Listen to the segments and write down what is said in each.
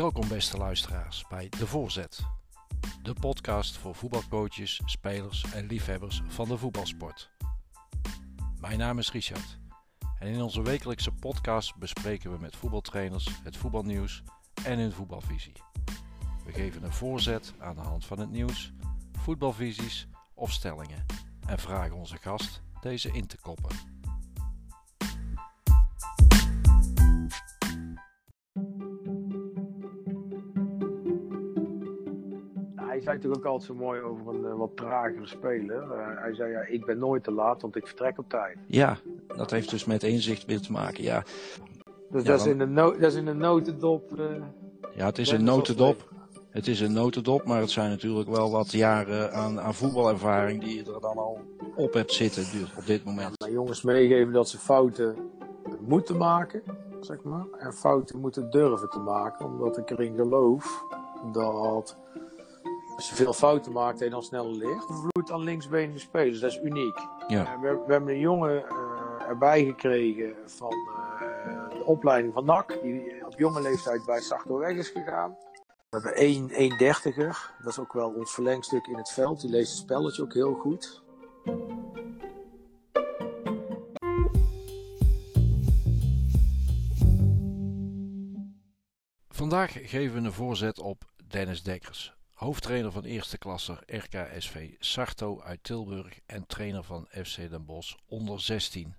Welkom beste luisteraars bij De Voorzet. De podcast voor voetbalcoaches, spelers en liefhebbers van de voetbalsport. Mijn naam is Richard en in onze wekelijkse podcast bespreken we met voetbaltrainers het voetbalnieuws en hun voetbalvisie. We geven een voorzet aan de hand van het nieuws, voetbalvisies of stellingen en vragen onze gast deze in te koppen. Natuurlijk ook altijd zo mooi over een uh, wat tragere speler. Uh, hij zei, ja, ik ben nooit te laat, want ik vertrek op tijd. Ja, dat heeft dus met inzicht weer te maken, ja. Dus ja, dat, is in de no dat is in de notendop... Uh, ja, het is een notendop. Het is een notendop, maar het zijn natuurlijk wel wat jaren aan, aan voetbalervaring die je er dan al op hebt zitten op dit moment. Ja, jongens meegeven dat ze fouten moeten maken, zeg maar. En fouten moeten durven te maken, omdat ik erin geloof dat als je veel fouten maakt, je dan sneller leert. Vloeit aan linksbenige spelers, dat is uniek. Ja. We, we, hebben een jongen uh, erbij gekregen van uh, de opleiding van NAC, die op jonge leeftijd bij Sarto weg is gegaan. We hebben één, één dertiger, dat is ook wel ons verlengstuk in het veld. Die leest het spelletje ook heel goed. Vandaag geven we een voorzet op Dennis Dekkers, hoofdtrainer van eerste klasse RKSV Sarto uit Tilburg en trainer van FC Den Bosch onder 16.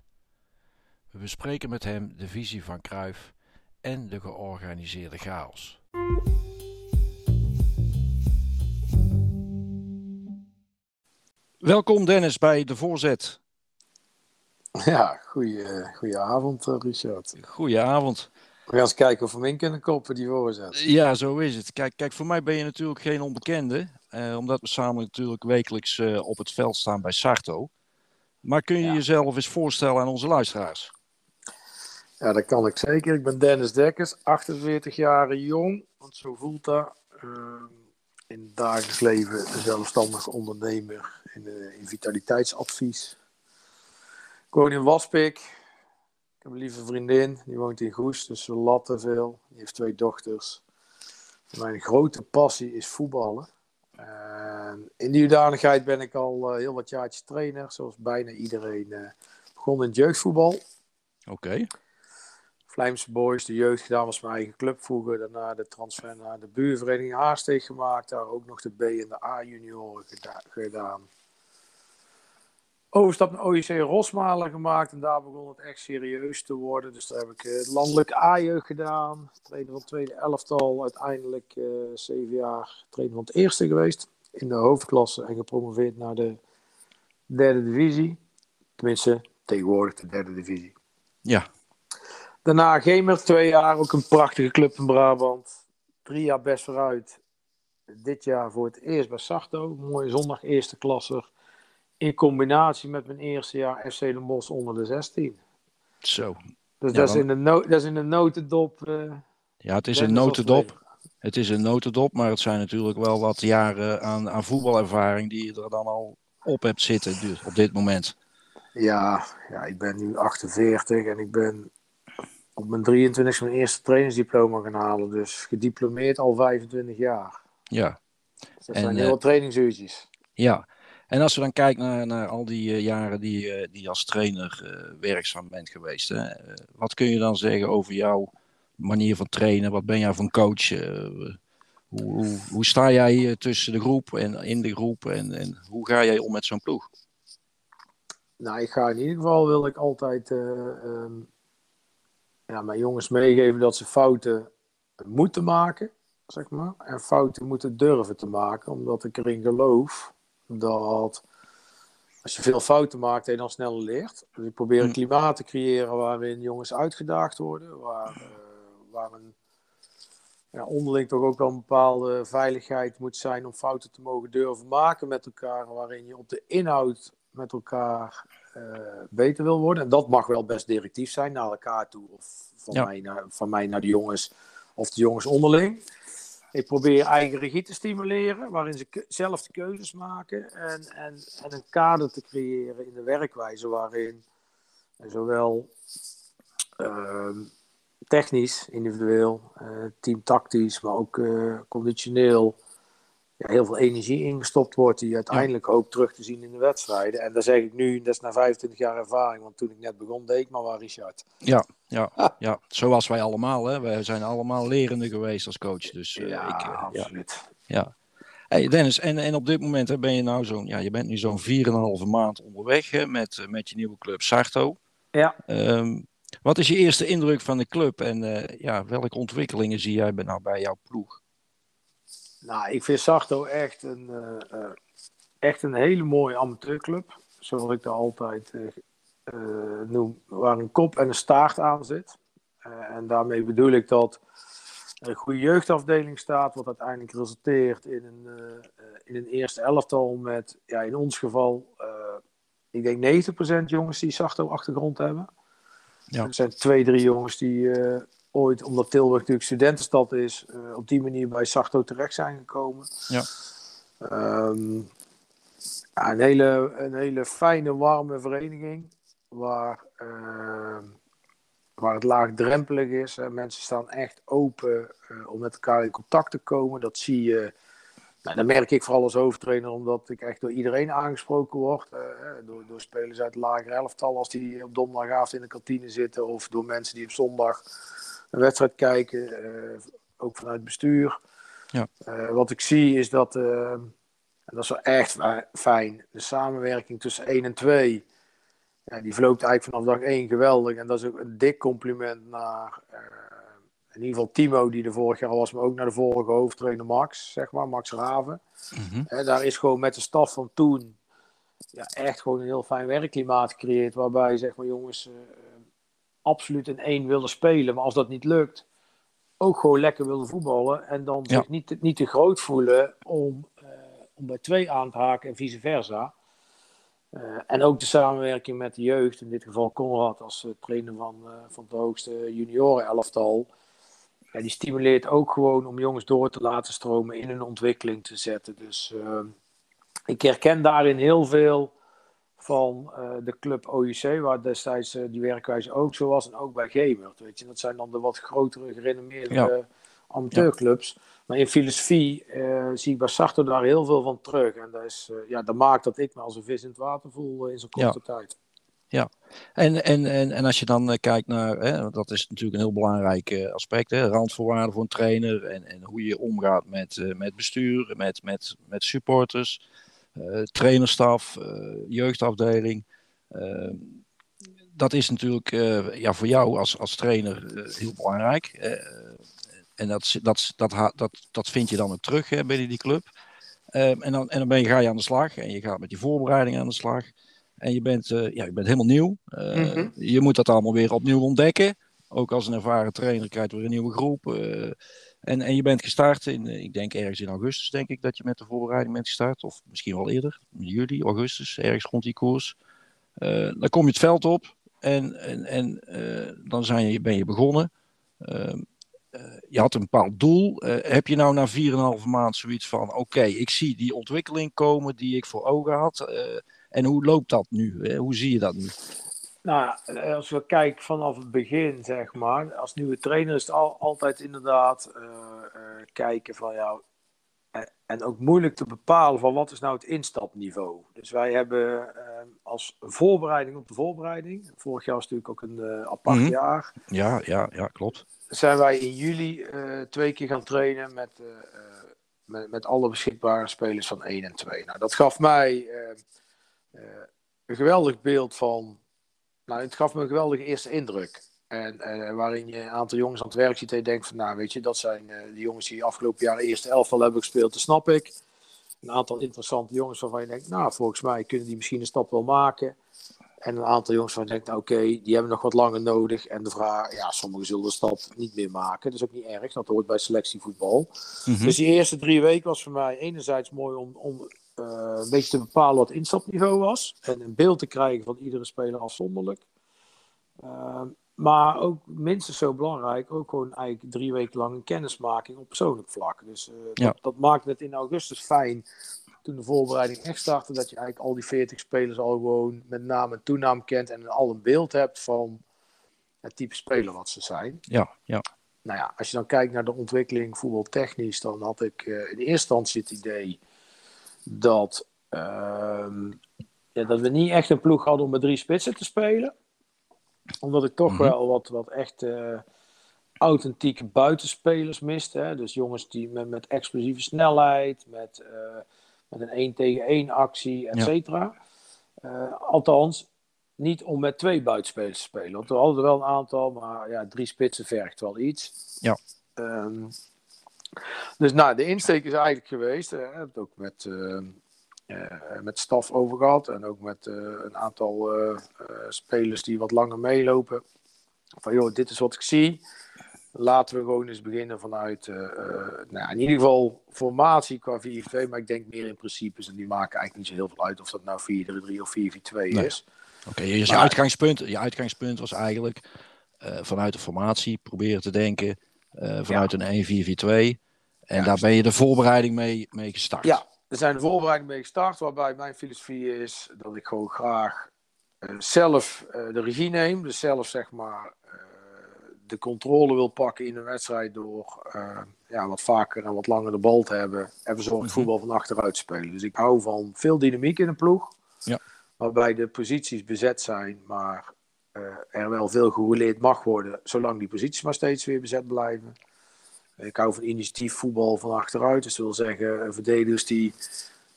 We bespreken met hem de visie van Cruijff en de georganiseerde chaos. Welkom Dennis bij de voorzet. Ja, goeie, avond Richard. Goedenavond. We gaan eens kijken of we hem in kunnen koppen, die voorzet. Ja, zo is het. Kijk, kijk voor mij ben je natuurlijk geen onbekende. Eh, omdat we samen natuurlijk wekelijks uh, op het veld staan bij Sarto. Maar kun je ja. jezelf eens voorstellen aan onze luisteraars? Ja, dat kan ik zeker. Ik ben Dennis Dekkers, 48 jaar jong. Want zo voelt dat. Uh, in het dagelijks leven zelfstandig ondernemer in, uh, in vitaliteitsadvies. Ik woon in Waspik. Ik heb een lieve vriendin, die woont in Goes, dus we latten veel. Die heeft twee dochters. Mijn grote passie is voetballen. En in die hoedanigheid ben ik al uh, heel wat jaartjes trainer, zoals bijna iedereen. Uh, begon in het jeugdvoetbal. Oké. Okay. Vlijmse Boys, de jeugd gedaan, was mijn eigen club vroeger. Daarna de transfer naar de buurvereniging Haarsteeg gemaakt. Daar ook nog de B en de A junioren gedaan. Overstap naar OIC Rosmalen gemaakt en daar begon het echt serieus te worden. Dus daar heb ik uh, landelijk A-jeugd gedaan. Trainer van het tweede elftal. Uiteindelijk uh, zeven jaar trainer van het eerste geweest. In de hoofdklasse en gepromoveerd naar de derde divisie. Tenminste, tegenwoordig de derde divisie. Ja. Daarna Gamer, twee jaar. Ook een prachtige club in Brabant. Drie jaar best vooruit. Dit jaar voor het eerst bij Sarto. Mooie zondag eerste klasser in combinatie met mijn eerste jaar FC Den Bosch onder de 16. Zo. Dus ja, dat, is in de no dat is in de notendop. Uh, ja, het is een notendop. Het is een notendop, maar het zijn natuurlijk wel wat jaren aan, aan voetbalervaring die je er dan al op hebt zitten dus op dit moment. Ja, ja, ik ben nu 48 en ik ben op mijn 23 mijn eerste trainingsdiploma gaan halen. Dus gediplomeerd al 25 jaar. Ja. Dus dat en, zijn heel wat trainingsuurtjes. Ja, en als we dan kijken naar, naar al die uh, jaren die, uh, die als trainer uh, werkzaam bent geweest, hè, wat kun je dan zeggen over jouw manier van trainen? Wat ben jij van coach? Hoe, hoe, sta jij tussen de groep en in de groep en, en hoe ga jij om met zo'n ploeg? Nou, ik ga in ieder geval wil ik altijd um, ja, mijn jongens meegeven dat ze fouten moeten maken, zeg maar. En fouten moeten durven te maken, omdat ik erin geloof dat als je veel fouten maakt, je dan sneller leert. Dus ik probeer een hm. klimaat te creëren waarin jongens uitgedaagd worden, waar, uh, waar een ja, onderling toch ook wel een bepaalde veiligheid moet zijn om fouten te mogen durven maken met elkaar, waarin je op de inhoud met elkaar uh, beter wil worden. En dat mag wel best directief zijn naar elkaar toe, of van, ja. mij, naar, van mij naar de jongens, of de jongens onderling. Ik probeer eigen regie te stimuleren, waarin ze zelf de keuzes maken. En, en, en een kader te creëren in de werkwijze waarin zowel uh, technisch, individueel, uh, teamtactisch, maar ook conditioneel ja, heel veel energie ingestopt wordt, die uiteindelijk ook terug te zien in de wedstrijden. En daar zeg ik nu, dat is na 25 jaar ervaring, want toen ik net begon, deed ik maar waar Richard. Ja, ja, ja. zoals wij allemaal. Hè. Wij zijn allemaal lerende geweest als coach. Dus, uh, ja, ik, uh, absoluut. Ja. Hey Dennis, en, en op dit moment hè, ben je nou zo'n, ja, je bent nu zo'n 4,5 maand onderweg hè, met, eh, met je nieuwe club Sarto. Ja. Um, wat is je eerste indruk van de club en uh, ja, welke ontwikkelingen zie jij nou bij jouw ploeg? Nou, ik vind Sarto echt een, uh, uh, echt een hele mooie amateurclub. Zoals ik daar altijd uh, noem, waar een kop en een staart aan zit. en daarmee bedoel ik dat er een goede jeugdafdeling staat, wat uiteindelijk resulteert in een, in een eerste elftal met, ja, in ons geval, ik denk 90% jongens die Sarto-achtergrond hebben. Ja. Er zijn twee, drie jongens die ooit, omdat Tilburg natuurlijk studentenstad is, uh, op die manier bij Sarto terecht zijn gekomen. Ja. Um, ja, een, hele, een hele fijne, warme vereniging. Waar, uh, waar het laagdrempelig is. Hè. Mensen staan echt open uh, om met elkaar in contact te komen. Dat zie je. Nou, dat merk ik vooral als hoofdtrainer, omdat ik echt door iedereen aangesproken word. door, door spelers uit het lagere elftal, als die op donderdagavond in de kantine zitten. Of door mensen die op zondag een wedstrijd kijken, eh, ook vanuit bestuur. Ja. Eh, wat ik zie is dat, eh, en dat is wel echt fijn, de samenwerking tussen 1 en 2. Ja, die verloopt eigenlijk vanaf dag 1 geweldig. En dat is ook een dik compliment naar in ieder geval Timo, die er vorig jaar was, maar ook naar de vorige hoofdtrainer Max, zeg maar, Max Raven. Mm -hmm. daar is gewoon met de staf van toen ja, echt gewoon een heel fijn werkklimaat gecreëerd. Waarbij, zeg maar, jongens, absoluut in één willen spelen. Maar als dat niet lukt, ook gewoon lekker willen voetballen. En dan zich niet, niet te groot voelen om, uh, om bij twee aan te haken en vice versa. Uh, en ook de samenwerking met de jeugd, in dit geval Conrad als uh, trainer van, van het hoogste junioren-elftal. Ja, die stimuleert ook gewoon om jongens door te laten stromen in hun ontwikkeling te zetten. Dus ik herken daarin heel veel van uh, de club OIC, waar destijds uh, die werkwijze ook zo was en ook bij Gemert. Weet je, dat zijn dan de wat grotere, gerenommeerde ja. amateurclubs. Ja. Maar in filosofie zie ik bij Sarto daar heel veel van terug. En dat, is, ja, dat maakt dat ik me als een vis in het water voel in zo'n korte ja. tijd. Ja, en, en, en, en als je dan kijkt naar, hè, dat is natuurlijk een heel belangrijk aspect, hè, randvoorwaarden voor een trainer en, en hoe je omgaat met, met bestuur, met, met, met supporters. Uh, trainerstaf, uh, jeugdafdeling. Uh, dat is natuurlijk ja, voor jou als, als trainer heel belangrijk. en dat, dat, dat, dat, dat vind je dan ook terug hè, bij die club. en dan, en dan ben je, ga je aan de slag en je gaat met die voorbereiding aan de slag. En je bent, ja, je bent helemaal nieuw. Mm-hmm. Je moet dat allemaal weer opnieuw ontdekken. Ook als een ervaren trainer krijgt weer een nieuwe groep. En, en je bent gestart in, eh, ik denk ergens in augustus, denk ik, dat je met de voorbereiding bent gestart. Of misschien wel eerder, juli, augustus, ergens rond die koers. Uh, dan kom je het veld op en, en, en uh, dan zijn je, ben je begonnen. Uh, je had een bepaald doel. heb je nou na 4,5 maand zoiets van: oké, ik zie die ontwikkeling komen die ik voor ogen had. en hoe loopt dat nu? hoe zie je dat nu? Nou, als we kijken vanaf het begin, zeg maar, als nieuwe trainer is het al, altijd inderdaad uh, uh, kijken van jou. En, en, ook moeilijk te bepalen van wat is nou het instapniveau. Dus wij hebben uh, als voorbereiding op de voorbereiding, vorig jaar was natuurlijk ook een apart mm -hmm. jaar. Ja, ja, ja, klopt. Zijn wij in juli twee keer gaan trainen met, met, met, alle beschikbare spelers van 1 en 2. Nou, dat gaf mij een geweldig beeld van nou, het gaf me een geweldige eerste indruk. En uh, waarin je een aantal jongens aan het werk ziet en je denkt van, nou weet je, dat zijn uh, de jongens die afgelopen jaar de eerste elftal hebben gespeeld, dat snap ik. Een aantal interessante jongens waarvan je denkt, nou volgens mij kunnen die misschien een stap wel maken. En een aantal jongens waarvan je denkt, nou, oké, die hebben nog wat langer nodig. En de vraag, ja, sommigen zullen de stap niet meer maken. Dat is ook niet erg, dat hoort bij selectievoetbal. Mm -hmm. Dus die eerste drie weken was voor mij enerzijds mooi om, om een beetje te bepalen wat instapniveau was. En een beeld te krijgen van iedere speler afzonderlijk. Uh, maar ook minstens zo belangrijk, ook gewoon eigenlijk drie weken lang een kennismaking op persoonlijk vlak. Dus uh, ja. dat, dat maakte het in augustus fijn toen de voorbereiding echt startte, dat je eigenlijk al die 40 spelers al gewoon met naam en toenaam kent en al een beeld hebt van het type speler wat ze zijn. Ja, ja. Nou ja, als je dan kijkt naar de ontwikkeling voetbaltechnisch, dan had ik in eerste instantie het idee dat, ehm, ja, dat we niet echt een ploeg hadden om met drie spitsen te spelen. Omdat ik toch mhm. wel wat, wat echt authentieke buitenspelers mist. Hè? Dus jongens die met, met explosieve snelheid, met, uh, met een 1 tegen 1 actie, et cetera. Uh, althans, niet om met twee buitenspelers te spelen. Want we hadden er wel een aantal, maar ja, drie spitsen vergt wel iets. Ja. Um, dus nou, de insteek is eigenlijk geweest, hè, heb het ook met, uh, met staf over gehad en ook met een aantal spelers die wat langer meelopen. Van joh, dit is wat ik zie laten we gewoon eens beginnen vanuit, nou, in ieder geval formatie qua 4-4-2, maar ik denk meer in principes en die maken eigenlijk niet zo heel veel uit of dat nou 4-3-3 of 4-4-2 is. Oké, je, uitgangspunt, je uitgangspunt was eigenlijk vanuit de formatie proberen te denken vanuit een 1-4-4-2 en daar ben je de voorbereiding mee, mee gestart. Ja, er zijn de voorbereiding mee gestart, waarbij mijn filosofie is dat ik gewoon graag zelf de regie neem, dus zelf zeg maar de controle wil pakken in een wedstrijd door uh, ja, wat vaker en wat langer de bal te hebben en verzorgd mhm. voetbal van achteruit spelen. Dus ik hou van veel dynamiek in een ploeg, ja. waarbij de posities bezet zijn, maar er wel veel gerouleerd mag worden, zolang die posities maar steeds weer bezet blijven. Ik hou van initiatief voetbal van achteruit, dus dat wil zeggen verdedigers die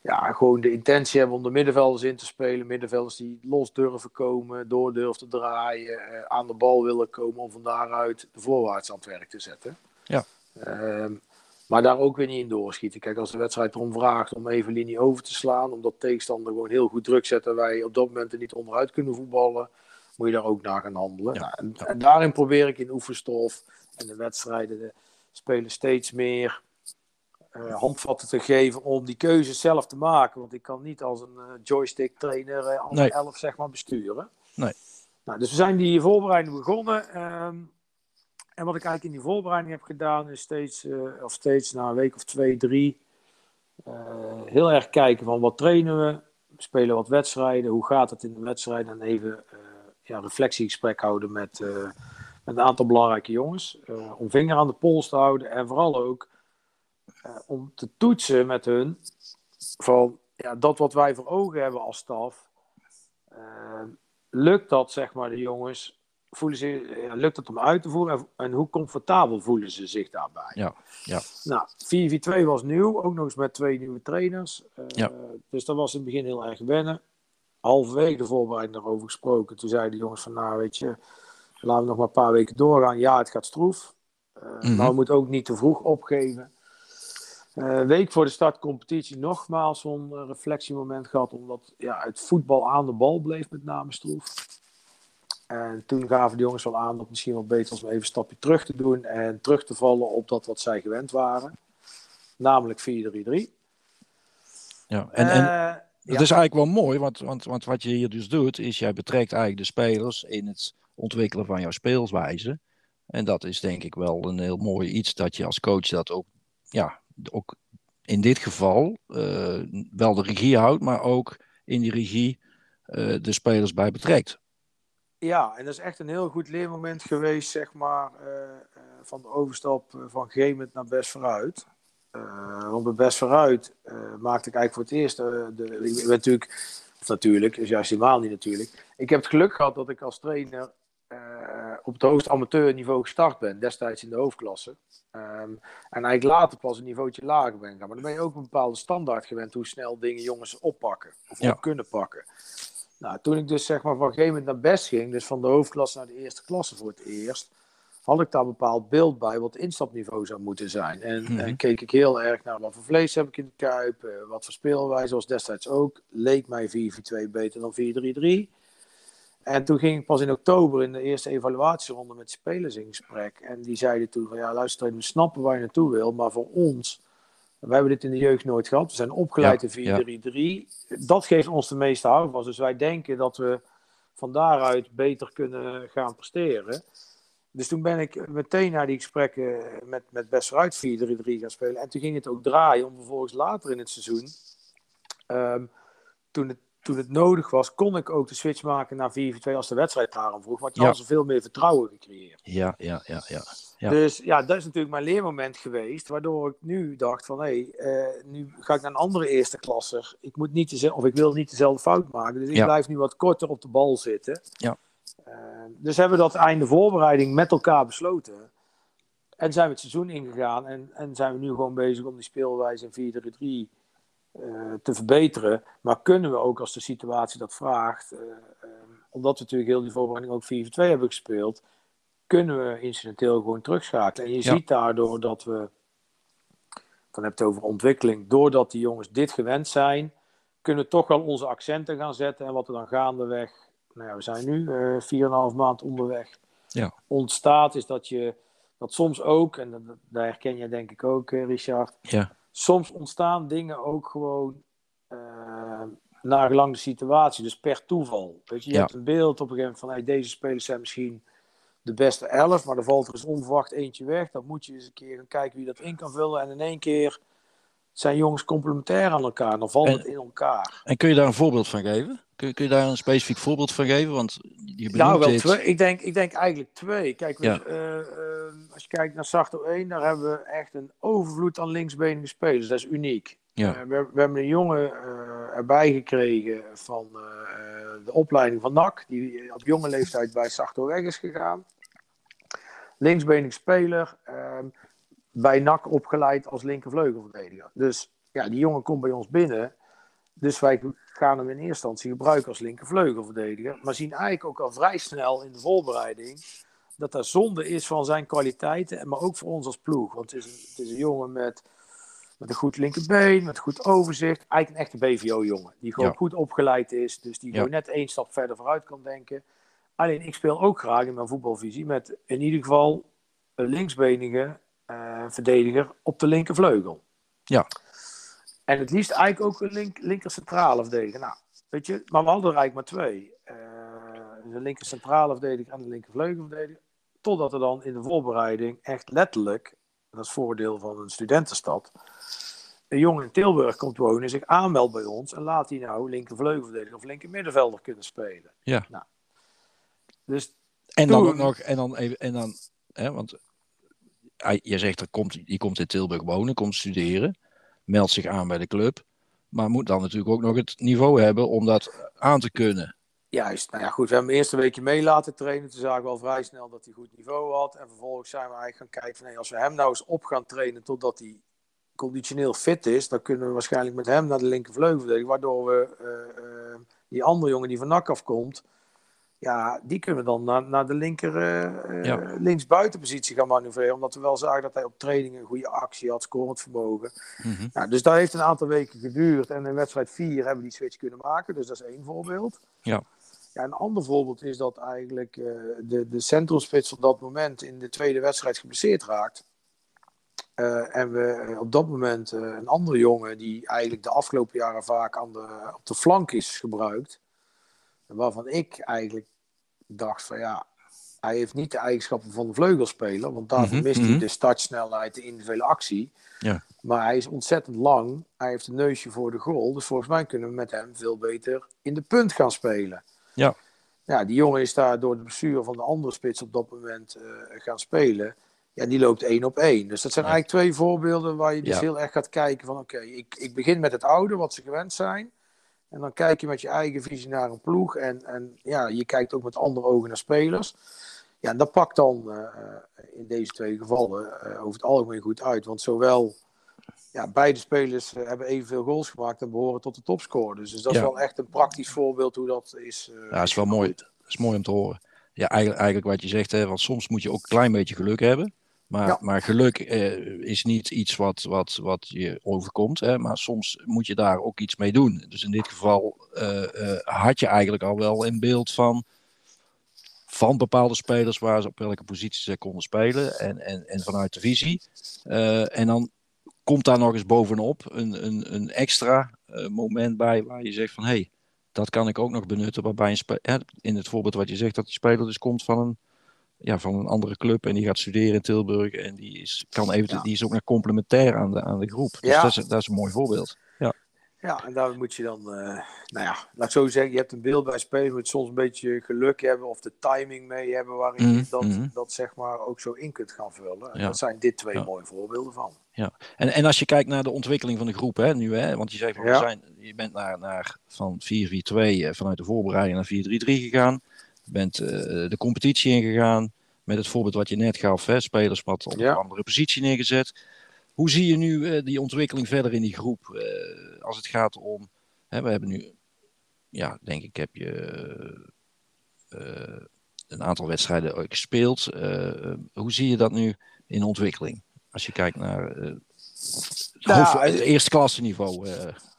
ja, gewoon de intentie hebben om de middenvelders in te spelen. Middenvelders die los durven komen, door durven te draaien, eh, aan de bal willen komen om van daaruit de voorwaarts aan het werk te zetten. Ja. Ehm, maar daar ook weer niet in doorschieten. Kijk, als de wedstrijd erom vraagt om even linie over te slaan, omdat tegenstander gewoon heel goed druk zet en wij op dat moment er niet onderuit kunnen voetballen, moet je daar ook naar gaan handelen. Ja. Nou, en, en, daarin probeer ik in oefenstof en de wedstrijden de spelen steeds meer uh, handvatten te geven om die keuze zelf te maken. Want ik kan niet als een uh, joystick trainer uh, alle elf zeg maar besturen. Nee. Nou, dus we zijn die voorbereiding begonnen. Um, en wat ik eigenlijk in die voorbereiding heb gedaan is steeds, of steeds na een week of twee, drie, heel erg kijken van wat trainen we. We spelen wat wedstrijden, hoe gaat het in de wedstrijd en even ja, reflectiegesprek houden met, met een aantal belangrijke jongens. om vinger aan de pols te houden en vooral ook uh, om te toetsen met hun van ja, dat wat wij voor ogen hebben als staf, lukt dat zeg maar de jongens, voelen ze, ja, lukt dat om uit te voeren en, en, hoe comfortabel voelen ze zich daarbij? Ja, ja. Nou, 4-4-2 was nieuw, ook nog eens met twee nieuwe trainers. Uh, ja. Dus dat was in het begin heel erg wennen. Halverwege de voorbereiding daarover gesproken. Toen zeiden de jongens van, nou weet je, laten we nog maar een paar weken doorgaan. Ja, het gaat stroef. Uh, mm -hmm. Maar we moeten ook niet te vroeg opgeven. Uh, week voor de start competitie nogmaals zo'n uh, reflectiemoment gehad, omdat ja, het voetbal aan de bal bleef met name stroef. En toen gaven de jongens wel aan dat het misschien wel beter was om even een stapje terug te doen en terug te vallen op dat wat zij gewend waren. Namelijk 4-3-3. Ja, en, en uh, dat is eigenlijk wel mooi, want, want, want wat je hier dus doet, is jij betrekt eigenlijk de spelers in het ontwikkelen van jouw speelswijze. En dat is denk ik wel een heel mooi iets dat je als coach dat ook ja, ook in dit geval uh, wel de regie houdt, maar ook in die regie uh, de spelers bij betrekt. Ja, en dat is echt een heel goed leermoment geweest, zeg maar, uh, van de overstap van Gemend naar Best Vooruit. Want bij Best Vooruit maakte ik eigenlijk voor het eerst, de, ik ben natuurlijk, of natuurlijk, is juist helemaal niet natuurlijk. Ik heb het geluk gehad dat ik als trainer op het hoogste amateurniveau gestart ben, destijds in de hoofdklasse. Um, en eigenlijk later pas een niveautje lager ben gaan. Maar dan ben je ook een bepaalde standaard gewend hoe snel dingen jongens oppakken. Of ja. op kunnen pakken. Nou, toen ik dus zeg maar van een gegeven moment naar best ging, dus van de hoofdklasse naar de eerste klasse voor het eerst, had ik daar een bepaald beeld bij wat instapniveau zou moeten zijn. En, en keek ik heel erg naar wat voor vlees heb ik in de kuip, eh, wat voor speelwijze, zoals destijds ook. Leek mij 4-4-2 beter dan 4-3-3. En toen ging ik pas in oktober in de eerste evaluatieronde met spelers in gesprek. En die zeiden toen van ja, luister, we snappen waar je naartoe wil, maar voor ons, we hebben dit in de jeugd nooit gehad. We zijn opgeleid Ja, in 4-3-3. Dat geeft ons de meeste houvast. Dus wij denken dat we van daaruit beter kunnen gaan presteren. Dus toen ben ik meteen naar die gesprekken met, met best vooruit 4-3-3 gaan spelen. En toen ging het ook draaien om vervolgens later in het seizoen, ehm, toen het toen het nodig was, kon ik ook de switch maken naar 4-4-2 als de wedstrijd daarom vroeg. Want je Ja. had zoveel meer vertrouwen gecreëerd. Ja, ja, ja, ja. Ja. Dus ja, dat is natuurlijk mijn leermoment geweest. Waardoor ik nu dacht van, hé, eh, nu ga ik naar een andere eerste klasser. Ik moet niet dezelfde, of ik wil niet dezelfde fout maken. Dus ik Ja. blijf nu wat korter op de bal zitten. Ja. Eh, dus hebben we dat einde voorbereiding met elkaar besloten. En zijn we het seizoen ingegaan. En, en zijn we nu gewoon bezig om die speelwijze in 4-3 eh, te verbeteren. Maar kunnen we ook als de situatie dat vraagt. eh, eh, omdat we natuurlijk heel die voorbereiding ook 4-2 hebben gespeeld. Kunnen we incidenteel gewoon terugschakelen. En je Ja. ziet daardoor dat we. Dan heb je het over ontwikkeling. Doordat die jongens dit gewend zijn. Kunnen we toch wel onze accenten gaan zetten. En wat er dan gaandeweg. Nou ja, we zijn nu eh 4,5 maand onderweg. Ja. Ontstaat is dat je. Dat soms ook, en dat, daar herken je denk ik ook, eh, Richard Ja, soms ontstaan dingen ook gewoon eh naar gelang de situatie, dus per toeval. Weet je, je Ja. hebt een beeld op een gegeven moment van hey, deze spelers zijn misschien de beste elf, maar er valt er eens onverwacht eentje weg. Dan moet je eens een keer gaan kijken wie dat in kan vullen. En in één keer zijn jongens complementair aan elkaar. Dan valt En- het in elkaar. en kun je daar een voorbeeld van geven? Kun, kun je daar een specifiek voorbeeld van geven? Want je Ja, wel dit. twee. Ik denk, ik denk eigenlijk twee. Kijk, we- eh, eh, als je kijkt naar Sarto 1, daar hebben we echt een overvloed aan linksbenige spelers. Dat is uniek. Ja. Eh, we, we hebben een jongen erbij gekregen van de opleiding van NAC, die op jonge leeftijd bij Sarto weg is gegaan. Linksbenig speler, ehm, bij NAC opgeleid als linkervleugelverdediger. Dus ja, die jongen komt bij ons binnen. Dus wij gaan hem in eerste instantie gebruiken als linkervleugelverdediger. Maar zien eigenlijk ook al vrij snel in de voorbereiding dat dat zonde is van zijn kwaliteiten. Maar ook voor ons als ploeg. Want het is een, het is een jongen met, met een goed linkerbeen, met goed overzicht. Eigenlijk een echte BVO-jongen. Die gewoon Ja. goed opgeleid is. Dus die Ja. gewoon net één stap verder vooruit kan denken. Alleen ik speel ook graag in mijn voetbalvisie met in ieder geval een linksbenige eh, verdediger op de linkervleugel. Ja. En het liefst eigenlijk ook een link, linker centrale verdediger. Nou, weet je, maar we hadden er eigenlijk maar twee. Eh de linker centrale verdediger en de linker vleugelverdediger. Totdat er dan in de voorbereiding echt letterlijk, dat is voordeel van een studentenstad, een jongen in Tilburg komt wonen en zich aanmeldt bij ons en laat hij nou linker vleugelverdediger of linker middenvelder kunnen spelen. Ja. Nou, dus En dan ook nog, en dan even, en dan, hè, want je zegt er komt, die komt in Tilburg wonen, komt studeren, meldt zich aan bij de club, maar moet dan natuurlijk ook nog het niveau hebben om dat aan te kunnen. Juist, nou ja, goed. We hebben hem eerst een weekje mee laten trainen. Toen zagen we al vrij snel dat hij goed niveau had. En vervolgens zijn we eigenlijk gaan kijken van, hey, als we hem nou eens op gaan trainen totdat hij conditioneel fit is, dan kunnen we waarschijnlijk met hem naar de linkervleugel waardoor we eh, eh, die andere jongen die van NAC afkomt, ja, die kunnen we dan naar, naar de linker Ja. linksbuitenpositie gaan manoeuvreren, omdat we wel zagen dat hij op trainingen een goede actie had, scorend vermogen. Nou, dus dat heeft een aantal weken geduurd. En in wedstrijd 4 hebben we die switch kunnen maken. Dus dat is één voorbeeld. Ja. Ja, een ander voorbeeld is dat eigenlijk eh, de, de centrumspits op dat moment in de tweede wedstrijd geblesseerd raakt. En we op dat moment een andere jongen die eigenlijk de afgelopen jaren vaak aan de, op de flank is gebruikt. Waarvan ik eigenlijk dacht van ja, hij heeft niet de eigenschappen van de vleugelspeler. Want daarvoor Mhm, mist hij mhm. de startsnelheid, de individuele actie. Ja. Maar hij is ontzettend lang. Hij heeft een neusje voor de goal. Dus volgens mij kunnen we met hem veel beter in de punt gaan spelen. Ja. Ja, die jongen is daar door de bestuur van de andere spits op dat moment eh, gaan spelen. Ja, die loopt één op één. Dus dat zijn Ja. eigenlijk twee voorbeelden waar je dus Ja. heel erg gaat kijken van oké, ik, ik begin met het oude, wat ze gewend zijn. En dan kijk je met je eigen visie naar een ploeg. En, en ja, je kijkt ook met andere ogen naar spelers. Ja, en dat pakt dan eh, in deze twee gevallen eh, over het algemeen goed uit. Want zowel ja, beide spelers eh, hebben evenveel goals gemaakt en behoren tot de topscorers. Dus dat is wel echt een praktisch voorbeeld hoe dat is. eh, Ja, is wel mooi. Dat is mooi om te horen. Ja, eigenlijk, eigenlijk wat je zegt, hè, want soms moet je ook een klein beetje geluk hebben. Maar, Ja. maar geluk eh, is niet iets wat, wat, wat je overkomt. Hè, maar soms moet je daar ook iets mee doen. Dus in dit geval eh, eh, had je eigenlijk al wel een beeld van, van bepaalde spelers waar ze op welke positie ze konden spelen. En, en, en vanuit de visie. En dan komt daar nog eens bovenop een, een, een extra moment bij waar je zegt van hé, hey, dat kan ik ook nog benutten. Waarbij een in het voorbeeld wat je zegt, dat die speler dus komt van een, ja, van een andere club en die gaat studeren in Tilburg. En die is, kan even, Ja. die is ook nog complementair aan de, aan de groep. Dus Ja. dat, is, dat is een mooi voorbeeld. Ja, Ja, en daar moet je dan, uh, nou ja, laat ik zo zeggen, je hebt een beeld bij spelen, moet soms een beetje geluk hebben of de timing mee hebben waarin je mhm, dat, mhm. dat zeg maar ook zo in kunt gaan vullen. En dat zijn dit twee mooie voorbeelden van. Ja, en, en als je kijkt naar de ontwikkeling van de groep, hè, nu, hè, want je zegt van, we zijn, je bent naar, naar van 4-4-2 uh, vanuit de voorbereiding naar 4-3-3 gegaan, bent uh, de competitie ingegaan, met het voorbeeld wat je net gaf, hè, spelers wat op een andere positie neergezet. Hoe zie je nu uh, die ontwikkeling verder in die groep? Uh, als het gaat om. Hè, we hebben nu. Ja, denk ik, heb je. Uh, een aantal wedstrijden gespeeld. hoe zie je dat nu in ontwikkeling? Als je kijkt naar. Nou, het eerste klasse niveau.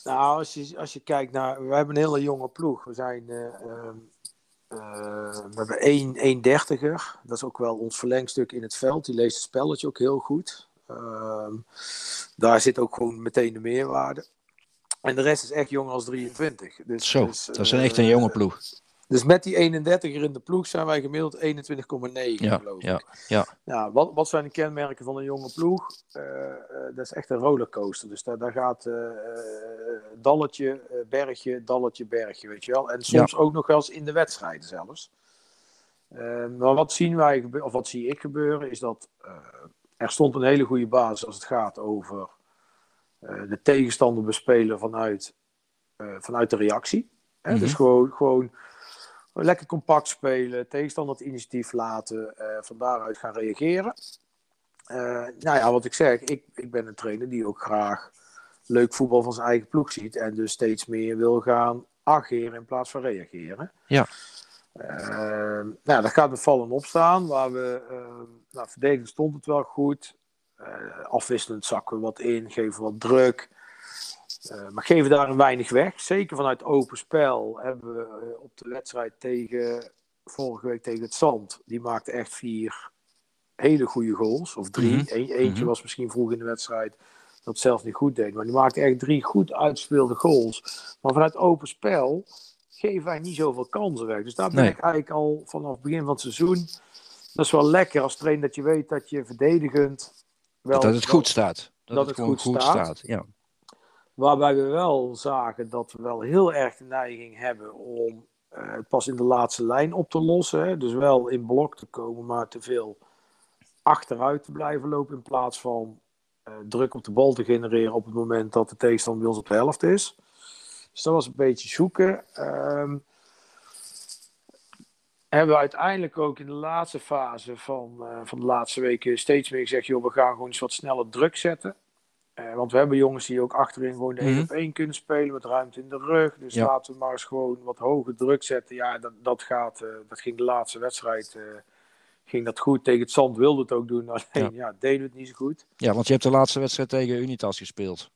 Nou, als je, als je kijkt naar. We hebben een hele jonge ploeg. We zijn. Ehm, we hebben één, één dertiger. Dat is ook wel ons verlengstuk in het veld. Die leest het spelletje ook heel goed. Ehm, daar zit ook gewoon meteen de meerwaarde. En de rest is echt jong als 23. Dus, Zo, dus, dat is een echt een jonge ploeg. Dus met die 31er in de ploeg zijn wij gemiddeld 21,9 ja, geloof ik. Ja, ja. ja wat, wat zijn de kenmerken van een jonge ploeg? Uh, uh, dat is echt een rollercoaster. Dus daar, daar gaat uh, dalletje, bergje, dalletje, bergje, weet je wel. En soms ook nog wel eens in de wedstrijden zelfs. Maar wat zien wij, of wat zie ik gebeuren, is dat er stond een hele goede basis als het gaat over de tegenstander bespelen vanuit, vanuit de reactie. Hè? Dus mhm. gewoon, gewoon lekker compact spelen, tegenstander het initiatief laten, uh, van daaruit gaan reageren. nou ja, wat ik zeg, ik, ik ben een trainer die ook graag leuk voetbal van zijn eigen ploeg ziet en dus steeds meer wil gaan ageren in plaats van reageren. Ja. Uh, nou, dat gaat met vallen opstaan. Waar we, uh, nou, verdedigend stond het wel goed. Uh, afwisselend zakken we wat in, geven wat druk. Eh, maar geven daar een weinig weg. Zeker vanuit open spel hebben we eh, op de wedstrijd tegen, vorige week tegen het Zand. Die maakte echt vier hele goede goals. Of drie. Mm eentje mhm. was misschien vroeg in de wedstrijd dat zelf niet goed deed. Maar die maakte echt drie goed uitspeelde goals. Maar vanuit open spel geven wij niet zoveel kansen weg. Dus daar ben ik eigenlijk al vanaf het begin van het seizoen. Dat is wel lekker als trainer dat je weet dat je verdedigend. Wel, dat het goed staat. Dat, dat het, het goed, staat. Ja. Waarbij we wel zagen dat we wel heel erg de neiging hebben om het pas in de laatste lijn op te lossen. Hè? Dus wel in blok te komen, maar te veel achteruit te blijven lopen in plaats van uh, druk op de bal te genereren op het moment dat de tegenstander bij ons op de helft is. Dus dat was een beetje zoeken. Um, hebben we uiteindelijk ook in de laatste fase van, uh, van de laatste weken steeds meer gezegd: joh, we gaan gewoon eens wat sneller druk zetten. Uh, want we hebben jongens die ook achterin gewoon de 1 mm op 1 kunnen spelen met ruimte in de rug. Dus ja. laten we maar eens gewoon wat hoger druk zetten. Ja, dat, dat, gaat, uh, dat ging de laatste wedstrijd ging dat goed. Tegen het Zand wilde het ook doen, alleen ja. ja. deden we het niet zo goed. Ja, want je hebt de laatste wedstrijd tegen Unitas gespeeld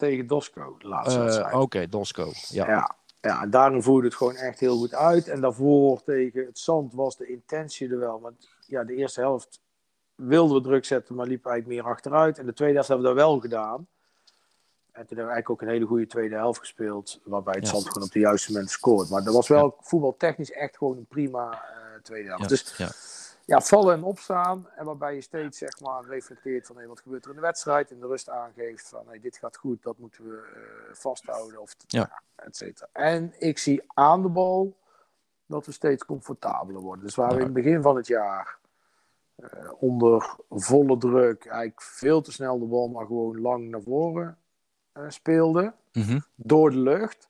tegen Dosco, de laatste wedstrijd. Oké, okay, Dosco, ja. ja. Ja, en daarin voerde het gewoon echt heel goed uit. En daarvoor tegen het Zand was de intentie er wel. Want ja, de eerste helft wilden we druk zetten, maar liep eigenlijk meer achteruit. En de tweede helft hebben we dat wel gedaan. En toen hebben we eigenlijk ook een hele goede tweede helft gespeeld. Waarbij het ja. Zand gewoon op de juiste moment scoort. Maar dat was wel ja. voetbaltechnisch echt gewoon een prima uh, tweede helft. Ja. Dus ja ja, vallen en opstaan. En waarbij je steeds zeg maar, reflecteert van hey, wat gebeurt er in de wedstrijd. En de rust aangeeft van hey, dit gaat goed, dat moeten we uh, vasthouden. Of, ja. et cetera. En ik zie aan de bal dat we steeds comfortabeler worden. Dus waar we in het begin van het jaar uh, onder volle druk eigenlijk veel te snel de bal maar gewoon lang naar voren uh, speelden. Mm -hmm. Door de lucht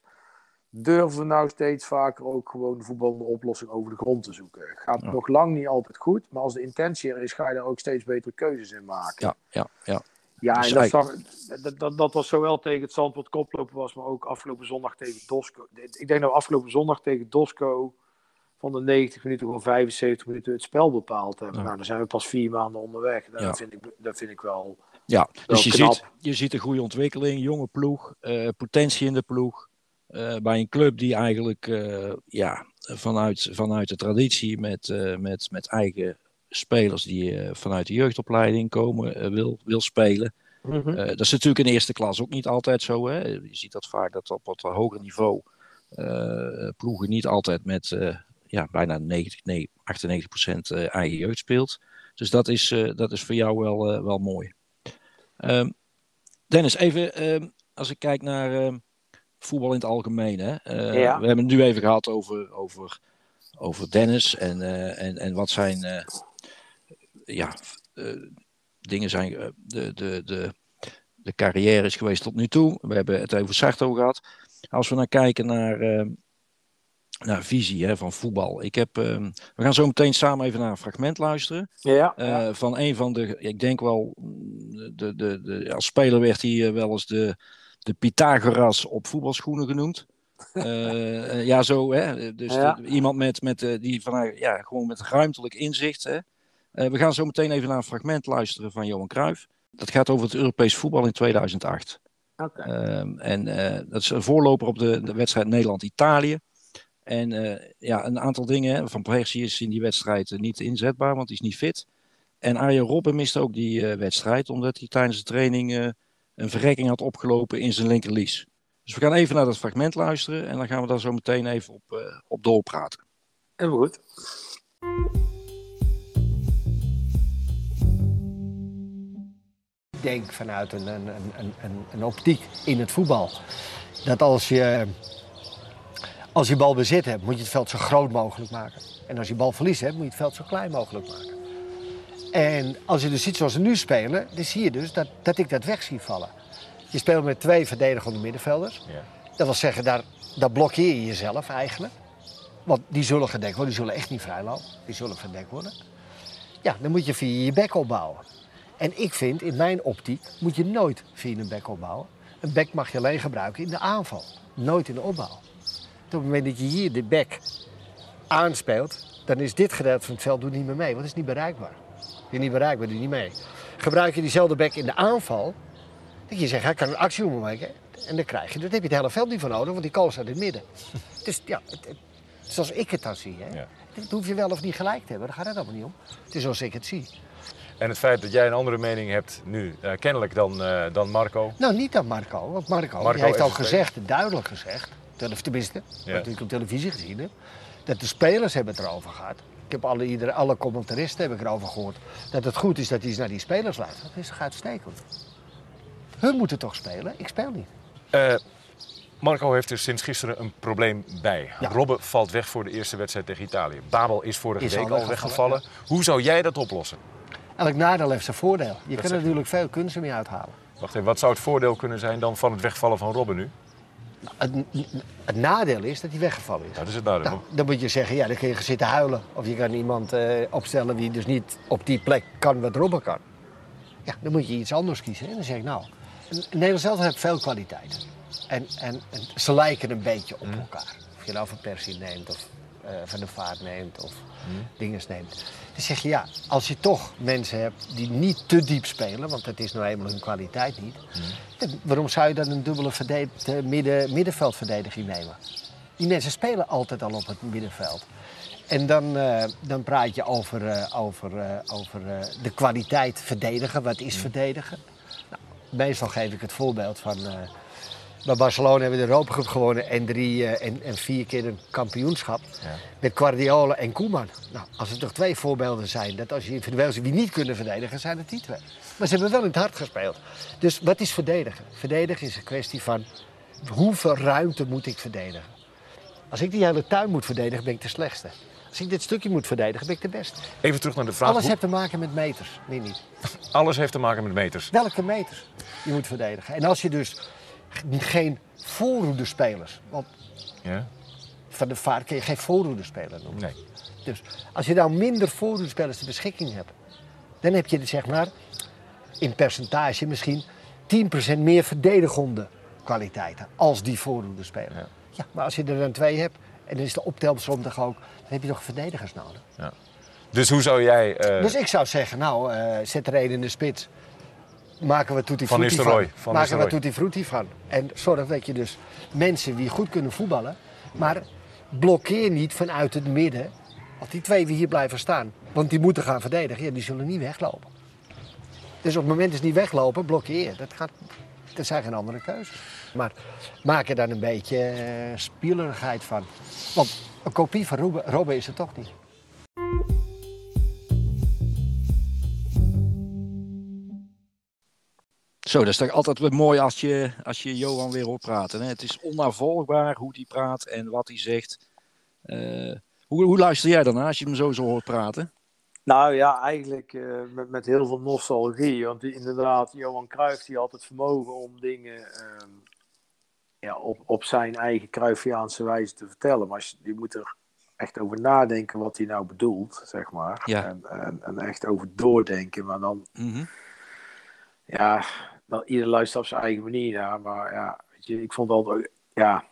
durven we nou steeds vaker ook gewoon de voetballende oplossing over de grond te zoeken. Gaat ja. nog lang niet altijd goed, maar als de intentie er is, ga je daar ook steeds betere keuzes in maken. Ja, ja, ja. Ja, en dat, zag, dat, dat, dat, was zowel tegen het Zandvoort koplopen was, maar ook afgelopen zondag tegen Dosco. Ik denk dat afgelopen zondag tegen Dosco van de 90 minuten gewoon 75 minuten het spel bepaald hebben. Ja. Nou, dan zijn we pas vier maanden onderweg. Dat, ja. vind, ik, dat vind ik wel. Ja, dus je ziet, je ziet een goede ontwikkeling, jonge ploeg, uh, potentie in de ploeg. Uh, bij een club die eigenlijk uh, ja, vanuit, vanuit de traditie met, met, met eigen spelers die vanuit de jeugdopleiding komen wil, wil spelen. Mm -hmm. dat is natuurlijk in eerste klas ook niet altijd zo. Hè? Je ziet dat vaak dat op wat hoger niveau ploegen niet altijd met ja, bijna 90, nee, 98% eigen jeugd speelt. Dus dat is, dat is voor jou wel, wel mooi. Um, Dennis, even ehm, als ik kijk naar ehm, voetbal in het algemeen. Hè? Eh, Ja. We hebben het nu even gehad over, over, over Dennis en, eh, en, en wat zijn eh, ja, eh, dingen zijn. eh, de, de, de, de carrière is geweest tot nu toe. We hebben het over Sarto gehad. Als we nou kijken naar, ehm, naar visie hè, van voetbal. Ik heb, ehm, we gaan zo meteen samen even naar een fragment luisteren. Ja, Eh. Van een van de, ik denk wel, de, de, de, als speler werd hij eh, wel eens de, de Pythagoras op voetbalschoenen genoemd. Eh, ja, zo, hè? Dus Ja. de- iemand met, met, die van, ja, gewoon met ruimtelijk inzicht. Hè? We gaan zo meteen even naar een fragment luisteren van Johan Cruijff. Dat gaat over het Europees voetbal in 2008. Oké. Ehm, en dat is een voorloper op de, de wedstrijd Nederland-Italië. En eh, ja, een aantal dingen. hè. Van Persie is in die wedstrijd eh, niet inzetbaar, want hij is niet fit. En Arjen Robben miste ook die eh, wedstrijd, omdat hij tijdens de training eh, een verrekking had opgelopen in zijn linkerlies. Dus we gaan even naar dat fragment luisteren en dan gaan we daar zo meteen even op, eh, op doorpraten. Heel goed. Ik denk vanuit een, een- een, een optiek in het voetbal. Dat als je, als je bal bezit hebt, moet je het veld zo groot mogelijk maken. En als je bal verlies hebt, moet je het veld zo klein mogelijk maken. En als je dus ziet zoals we nu spelen, dan zie je dus dat, dat ik dat weg zie vallen. Je speelt met twee verdedigende middenvelders. Ja. Dat wil zeggen, daar, daar blokkeer je jezelf eigenlijk. Want die zullen gedekt worden, die zullen echt niet vrijlopen. Die zullen verdekt worden. Ja, dan moet je via je bek opbouwen. En ik vind, in mijn optiek, moet je nooit via een bek opbouwen. Een bek mag je alleen gebruiken in de aanval, nooit in de opbouw. Op het moment dat je hier de bek aanspeelt, dan is dit gedeelte van het veld doet niet meer mee, want het is niet bereikbaar. Je niet bereikbaar, doe je niet mee. Gebruik je diezelfde bek in de aanval, dan kun je zeggen, hij kan een actie maken. En dan krijg je, dan heb je het hele veld niet voor nodig, want die kool staat in het midden. Dus ja, het, het- zoals ik het dan zie. Hè. Ja. Dat hoef je wel of niet gelijk te hebben, daar gaat het allemaal niet om. Het is zoals ik het zie. En het feit dat jij een andere mening hebt nu, eh, kennelijk dan, eh, dan Marco. Nou, niet aan Marco. Want Marco, Marco die heeft het gezegd, duidelijk gezegd, tenminste, Ja. wat ik op televisie gezien heb, dat de spelers hebben het erover gehad. Ik heb alle, iedere, alle commentaristen heb ik erover gehoord. Dat het goed is dat hij eens naar die spelers luistert. Dat is toch uitstekend. Hun moeten toch spelen, ik speel niet. Eh, Marco heeft er sinds gisteren een probleem bij. Ja. Robben valt weg voor de eerste wedstrijd tegen Italië. Babel is vorige Is week al al weggevallen. Hoe zou jij dat oplossen? Elk nadeel heeft zijn voordeel. Je kan zeg er natuurlijk veel kunsten mee uithalen. Wacht even, wat zou het voordeel kunnen zijn dan van het wegvallen van Robben nu? Het, het nadeel is dat hij weggevallen is. Dat is het nadeel. Nou, dan moet je zeggen, ja, dan kun je gaan zitten huilen. Of je kan iemand eh, opstellen die dus niet op die plek kan wat Robben kan. Ja, dan moet je iets anders kiezen. En dan zeg ik, nou, Nederland zelf heeft veel kwaliteit. En, en, en ze lijken een beetje op elkaar. Of je nou van Persie neemt, of eh, van de Vaart neemt, of dinges neemt. Dan zeg je, ja, als je toch mensen hebt die niet te diep spelen, want dat is nou eenmaal hun kwaliteit niet. dan waarom zou je dan een dubbele eh, midden, middenveldverdediging nemen? Die mensen spelen altijd al op het middenveld. En dan, eh, dan praat je over, over, over de kwaliteit verdedigen. Wat is verdedigen? Nou, meestal geef ik het voorbeeld van... bij Barcelona hebben we de Europa Cup gewonnen en, drie, eh, en, en vier keer een kampioenschap. Ja. Met Guardiola en Koeman. Nou, als er toch twee voorbeelden zijn, dat als je individueel ziet wie niet kunnen verdedigen, zijn het die twee. Maar ze hebben wel in het hart gespeeld. Dus wat is verdedigen? Verdedigen is een kwestie van hoeveel ruimte moet ik verdedigen? Als ik die hele tuin moet verdedigen, ben ik de slechtste. Als ik dit stukje moet verdedigen, ben ik de beste. Even terug naar de vraag. Alles hoe- heeft te maken met meters, meer niet. Alles heeft te maken met meters. Welke meters je moet verdedigen. En als je dus geen voorroedespelers, want Ja? van de vaart kun je geen voorroedespeler noemen. Nee. Dus als je nou minder voorroedespelers ter beschikking hebt, dan heb je er zeg maar in percentage misschien 10% meer verdedigende kwaliteiten als die voorroedespeler. Ja. Ja. maar als je er dan twee hebt en dan is de optelsom toch ook, dan heb je toch verdedigers nodig. Dus hoe zou jij... eh, Dus ik zou zeggen, nou, eh, zet er één in de spits. Maken we Tutti Frutti van. Maken we. Tutti Frutti van. En zorg dat je dus mensen die goed kunnen voetballen, maar blokkeer niet vanuit het midden. Want die twee die hier blijven staan, want die moeten gaan verdedigen, ja, die zullen niet weglopen. Dus op het moment dat ze niet weglopen, blokkeer. Dat, gaat, dat zijn geen andere keuzes. Maar maak er dan een beetje eh, spielerigheid van. Want een kopie van Robben, Robben is het toch niet. Zo, dat is toch altijd weer mooi als je, als je Johan weer hoort praten. Hè? Het is onnavolgbaar hoe hij praat en wat hij zegt. Eh, hoe, hoe luister jij dan als je hem zo zo hoort praten? Nou ja, eigenlijk uh, met, met heel veel nostalgie. Want die, inderdaad, Johan Cruijff die had het vermogen om dingen um, ja, op, op zijn eigen Cruyffiaanse wijze te vertellen. Maar je, je moet er echt over nadenken wat hij nou bedoelt, zeg maar. Ja. En, en, en echt over doordenken. Maar dan, Mhm. ja, dan, ieder luistert op zijn eigen manier naar. Maar ja, weet je, ik vond altijd, ja,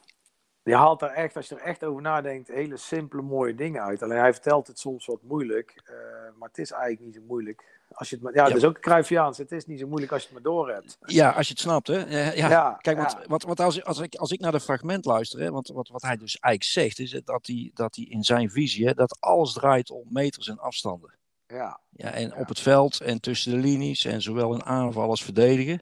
je haalt er echt, als je er echt over nadenkt, hele simpele, mooie dingen uit. Alleen hij vertelt het soms wat moeilijk, eh, maar het is eigenlijk niet zo moeilijk. Als je het maar, ja, Ja. dat is ook een Cruyffiaans. Het is niet zo moeilijk als je het maar door hebt. Ja, als je het snapt, hè? Ja, Kijk, want, ja. wat, wat als, als, ik, als ik naar de fragment luister, hè, want wat, wat hij dus eigenlijk zegt, is dat hij, dat hij in zijn visie, hè, dat alles draait om meters en afstanden. Ja, Ja, en op het veld en tussen de linies en zowel in aanval als verdedigen.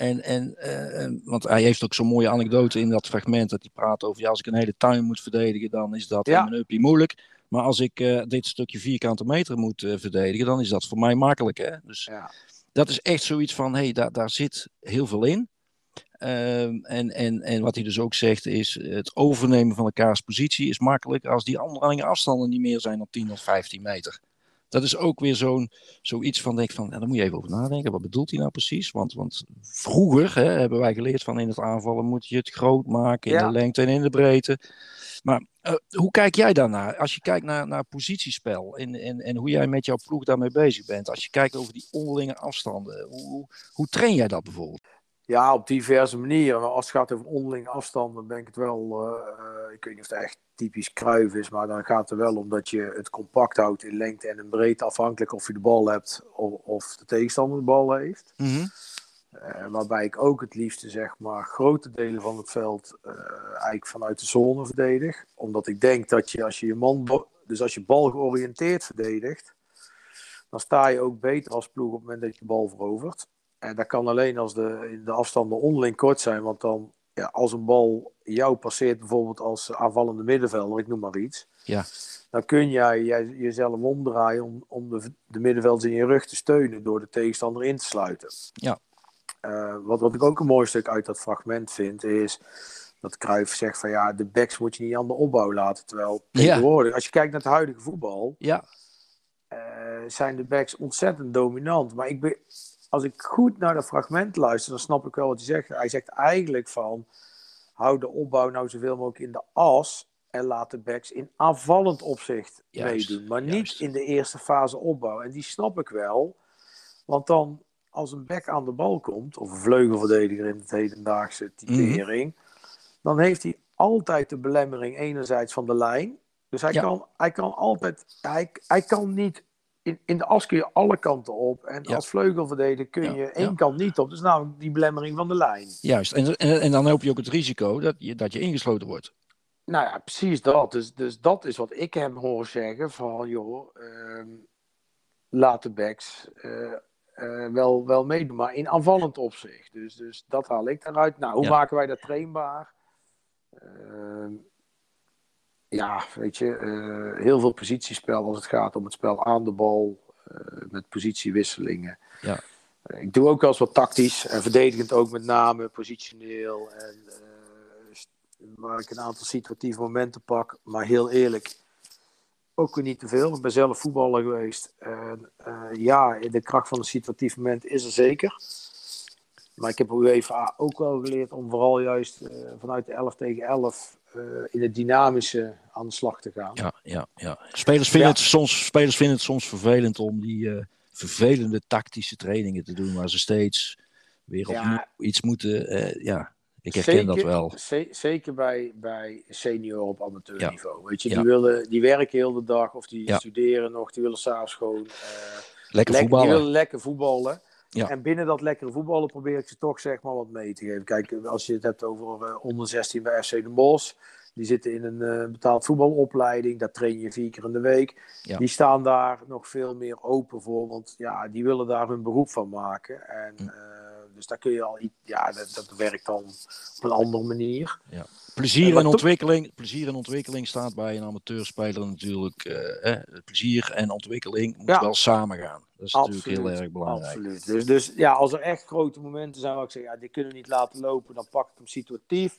En, en, eh, en- want hij heeft ook zo'n mooie anekdote in dat fragment dat hij praat over, ja, als ik een hele tuin moet verdedigen, dan is dat Ja. mijn uppie moeilijk. Maar als ik eh, dit stukje vierkante meter moet eh, verdedigen, dan is dat voor mij makkelijk. Hè? Dus ja. dat is echt zoiets van, hé, hey, daar, daar zit heel veel in. Ehm, en, en, en wat hij dus ook zegt is, het overnemen van elkaars positie is makkelijk als die andere afstanden niet meer zijn dan 10 of 15 meter. Dat is ook weer zo'n zoiets van, denk van, ja, daar moet je even over nadenken. Wat bedoelt hij nou precies? Want, want vroeger hè, hebben wij geleerd van in het aanvallen moet je het groot maken in Ja. de lengte en in de breedte. Maar eh, hoe kijk jij daarnaar? Als je kijkt naar, naar positiespel en, en, en hoe jij met jouw ploeg daarmee bezig bent. Als je kijkt over die onderlinge afstanden. Hoe, hoe train jij dat bijvoorbeeld? Ja, op diverse manieren. Maar als het gaat over onderling afstanden, ben ik het wel. eh, ik weet niet of het echt typisch kruif is, maar dan gaat het er wel om dat je het compact houdt in lengte en in breedte, afhankelijk of je de bal hebt of, of de tegenstander de bal heeft. Eh, waarbij ik ook het liefste, zeg maar, grote delen van het veld eh, eigenlijk vanuit de zone verdedig. Omdat ik denk dat je als je je man, dus als je bal georiënteerd verdedigt, dan sta je ook beter als ploeg op het moment dat je de bal verovert. En dat kan alleen als de, de afstanden onderling kort zijn. Want dan, ja, als een bal jou passeert, bijvoorbeeld als aanvallende middenvelder, ik noem maar iets. Ja. Dan kun jij, jij jezelf omdraaien om, om de, de middenvelders in je rug te steunen door de tegenstander in te sluiten. Ja. Eh, wat, wat ik ook een mooi stuk uit dat fragment vind, is dat Cruijff zegt van ja, de backs moet je niet aan de opbouw laten. Terwijl Ja. tegenwoordig, als je kijkt naar het huidige voetbal, Ja, eh, zijn de backs ontzettend dominant. Maar ik ben, als ik goed naar dat fragment luister, dan snap ik wel wat hij zegt. Hij zegt eigenlijk van, hou de opbouw nou zoveel mogelijk in de as en laat de backs in aanvallend opzicht Juist, meedoen. Maar juist. niet in de eerste fase opbouw. En die snap ik wel. Want dan, als een back aan de bal komt, of een vleugelverdediger in het hedendaagse typering, dan heeft hij altijd de belemmering enerzijds van de lijn. Dus hij, Ja. kan, hij kan altijd, hij, hij kan niet, in, in de as kun je alle kanten op. En Ja. als vleugelverdediger kun je ja. één kant niet op. Dus namelijk die belemmering van de lijn. juist. En, en, en dan heb je ook het risico dat je, dat je ingesloten wordt. Nou ja, precies dat. Dus, dus dat is wat ik hem hoor zeggen van, joh, ehm, laat de backs eh, eh, wel, wel meedoen, maar in aanvallend opzicht. Dus, dus dat haal ik eruit. Nou, hoe maken wij dat trainbaar? Ja, weet je, eh, heel veel positiespel als het gaat om het spel aan de bal, eh, met positiewisselingen. Ja. Eh, ik doe ook wel eens wat tactisch en verdedigend ook met name, positioneel en waar ik een aantal situatieve momenten pak. Maar heel eerlijk, ook weer niet te veel. Ik ben zelf voetballer geweest. En ja, de kracht van een situatief moment is er zeker. Maar ik heb UEFA ook wel geleerd om vooral juist vanuit de 11 tegen 11 eh, in het dynamische aan de slag te gaan. Ja, ja, ja. Spelers, vinden Ja. Het soms, spelers vinden het soms vervelend om die eh, vervelende tactische trainingen te doen, waar ze steeds weer Ja. opnieuw iets moeten. eh, ja, ik herken dat wel. ze- zeker bij, bij senior op amateurniveau. Weet je, Ja. die, willen, die werken heel de dag of die Ja. studeren nog. Die willen s'avonds gewoon eh, Lekker die voetballen. willen lekker voetballen. Ja. En binnen dat lekkere voetballen probeer ik ze toch zeg maar wat mee te geven. Kijk, als je het hebt over eh, onder 16 bij FC Den Bosch. Die zitten in een eh, betaald voetbalopleiding. Daar train je vier keer in de week. Ja. Die staan daar nog veel meer open voor. Want ja, die willen daar hun beroep van maken. En Hm. Eh, Dus daar kun je al ja, dat, dat werkt dan op een andere manier. Plezier maar en toch- ontwikkeling, plezier en ontwikkeling staat bij een amateurspeler natuurlijk. eh, plezier en ontwikkeling moet Ja. wel samen gaan. Dat is natuurlijk heel erg belangrijk. Absoluut. Dus, dus ja, als er echt grote momenten zijn waar ik zeg, ja, die kunnen we niet laten lopen, dan pak ik hem situatief.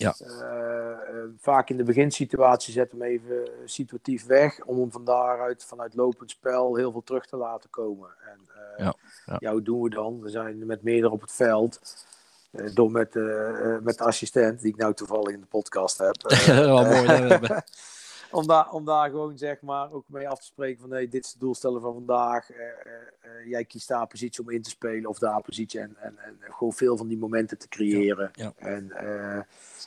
Ja. Eh, eh, vaak in de beginsituatie zet hem even situatief weg, om hem van daaruit, vanuit lopend spel, heel veel terug te laten komen. En eh, Ja, ja. ja, hoe doen we dan? We zijn met meerdere op het veld. door met, met de assistent, die ik nou toevallig in de podcast heb. wel mooi. om, daar, om daar gewoon zeg maar ook mee af te spreken van hey, dit is de doelstelling van vandaag. Eh, eh, eh, jij kiest daar positie om in te spelen of daar positie en, en, en gewoon veel van die momenten te creëren. Ja, En,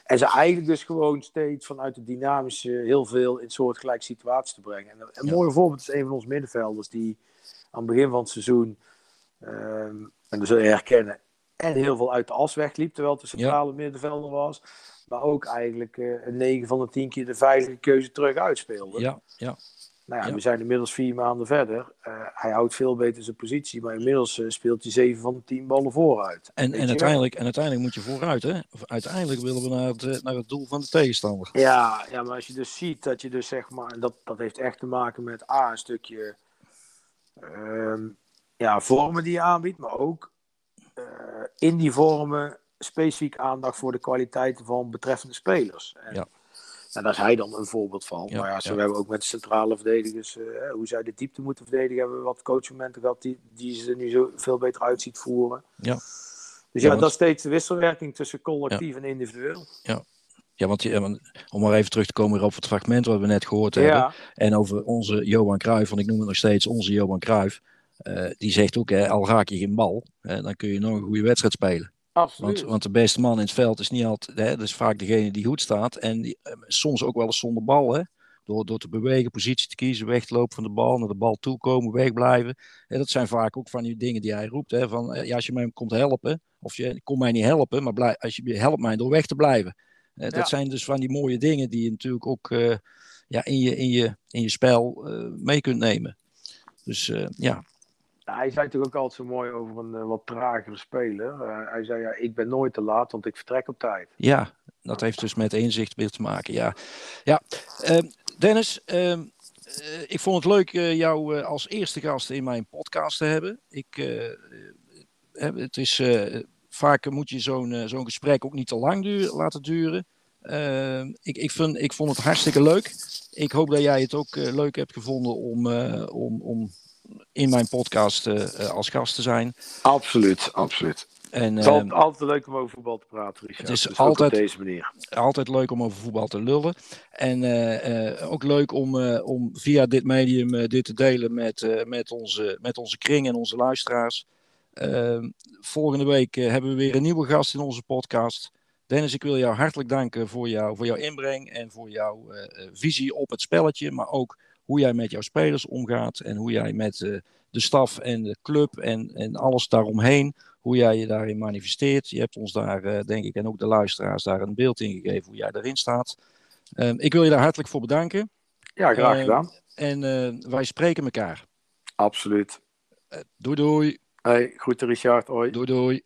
en ze eigenlijk dus gewoon steeds vanuit de dynamische heel veel in soortgelijke situaties te brengen. En een Ja. mooi voorbeeld is een van onze middenvelders die aan het begin van het seizoen, ehm, en dat zul je herkennen, en heel veel uit de as wegliep terwijl het een centrale middenvelder was. Maar ook eigenlijk eh, een 9 van de 10 keer de veilige keuze terug uitspeelde. ja, ja, Nou ja, Ja. we zijn inmiddels vier maanden verder. Eh, hij houdt veel beter zijn positie, maar inmiddels eh, speelt hij 7 van de 10 ballen vooruit. en, en, uiteindelijk, en uiteindelijk moet je vooruit. Hè? Of Uiteindelijk willen we naar het, naar het doel van de tegenstander. Ja, ja, maar als je dus ziet dat je dus zeg maar, en dat, dat heeft echt te maken met A, een stukje ehm, ja, vormen die je aanbiedt, maar ook in die vormen specifiek aandacht voor de kwaliteiten van betreffende spelers. En, Ja. Nou, daar is hij dan een voorbeeld van. Ja, maar ja, zo ja. hebben we ook met de centrale verdedigers, eh, hoe zij de diepte moeten verdedigen, hebben we wat coachmomenten gehad die, die ze er nu zo veel beter uit ziet voeren. Ja. Dus Ja, ja, want- dat is steeds de wisselwerking tussen collectief en individueel. Ja, want, je- want om maar even terug te komen op het fragment wat we net gehoord hebben. Ja, En over onze Johan Cruijff, want ik noem het nog steeds onze Johan Cruijff. eh, die zegt ook, hè, al raak je geen bal, hè, dan kun je nog een goede wedstrijd spelen. Absoluut. Want, want de beste man in het veld is niet altijd, hè, dat is vaak degene die goed staat. En die, eh, soms ook wel eens zonder bal. Hè? Door, door te bewegen, positie te kiezen, weg te lopen van de bal, naar de bal toe komen, wegblijven. Hè, dat zijn vaak ook van die dingen die hij roept. Hè, van, eh, ja, als je mij komt helpen, of je kom mij niet helpen, maar blij, als je helpt mij door weg te blijven. Eh, dat Ja. zijn dus van die mooie dingen die je natuurlijk ook ja, in, je, in, je, in je spel mee kunt nemen. Dus ja, Ja, hij zei natuurlijk ook altijd zo mooi over een eh, wat tragere speler. Eh, hij zei, ja, ik ben nooit te laat, want ik vertrek op tijd. Ja, dat heeft dus met inzicht weer te maken. Ja, ja. Ehm, Dennis, ehm, eh, ik vond het leuk jou als eerste gast in mijn podcast te hebben. Ik, het is, vaak moet je zo'n zo'n gesprek ook niet te lang duren, laten duren. Ehm, ik, ik, vind, ik vond het hartstikke leuk. Ik hoop dat jij het ook leuk hebt gevonden om, om, om in mijn podcast eh, eh, als gast te zijn. Absoluut, absoluut. En, Het is ehm, altijd, altijd leuk om over voetbal te praten, Richard. Het is Dus altijd- op deze manier. altijd leuk om over voetbal te lullen. En eh, ook leuk om, om via dit medium dit te delen met, met, onze, met onze kring en onze luisteraars. Ehm, volgende week hebben we weer een nieuwe gast in onze podcast. Dennis, ik wil jou hartelijk danken voor, jou, voor jouw inbreng en voor jouw visie op het spelletje. Maar ook hoe jij met jouw spelers omgaat en hoe jij met eh, de staf en de club en, en alles daaromheen hoe jij je daarin manifesteert. Je hebt ons daar, eh, denk ik, en ook de luisteraars daar een beeld in gegeven hoe jij daarin staat. Ehm, ik wil je daar hartelijk voor bedanken. Ja, graag Eh, gedaan. En wij spreken elkaar. Absoluut. Doei doei. Hey, groeten Richard. Hoi. Doei doei.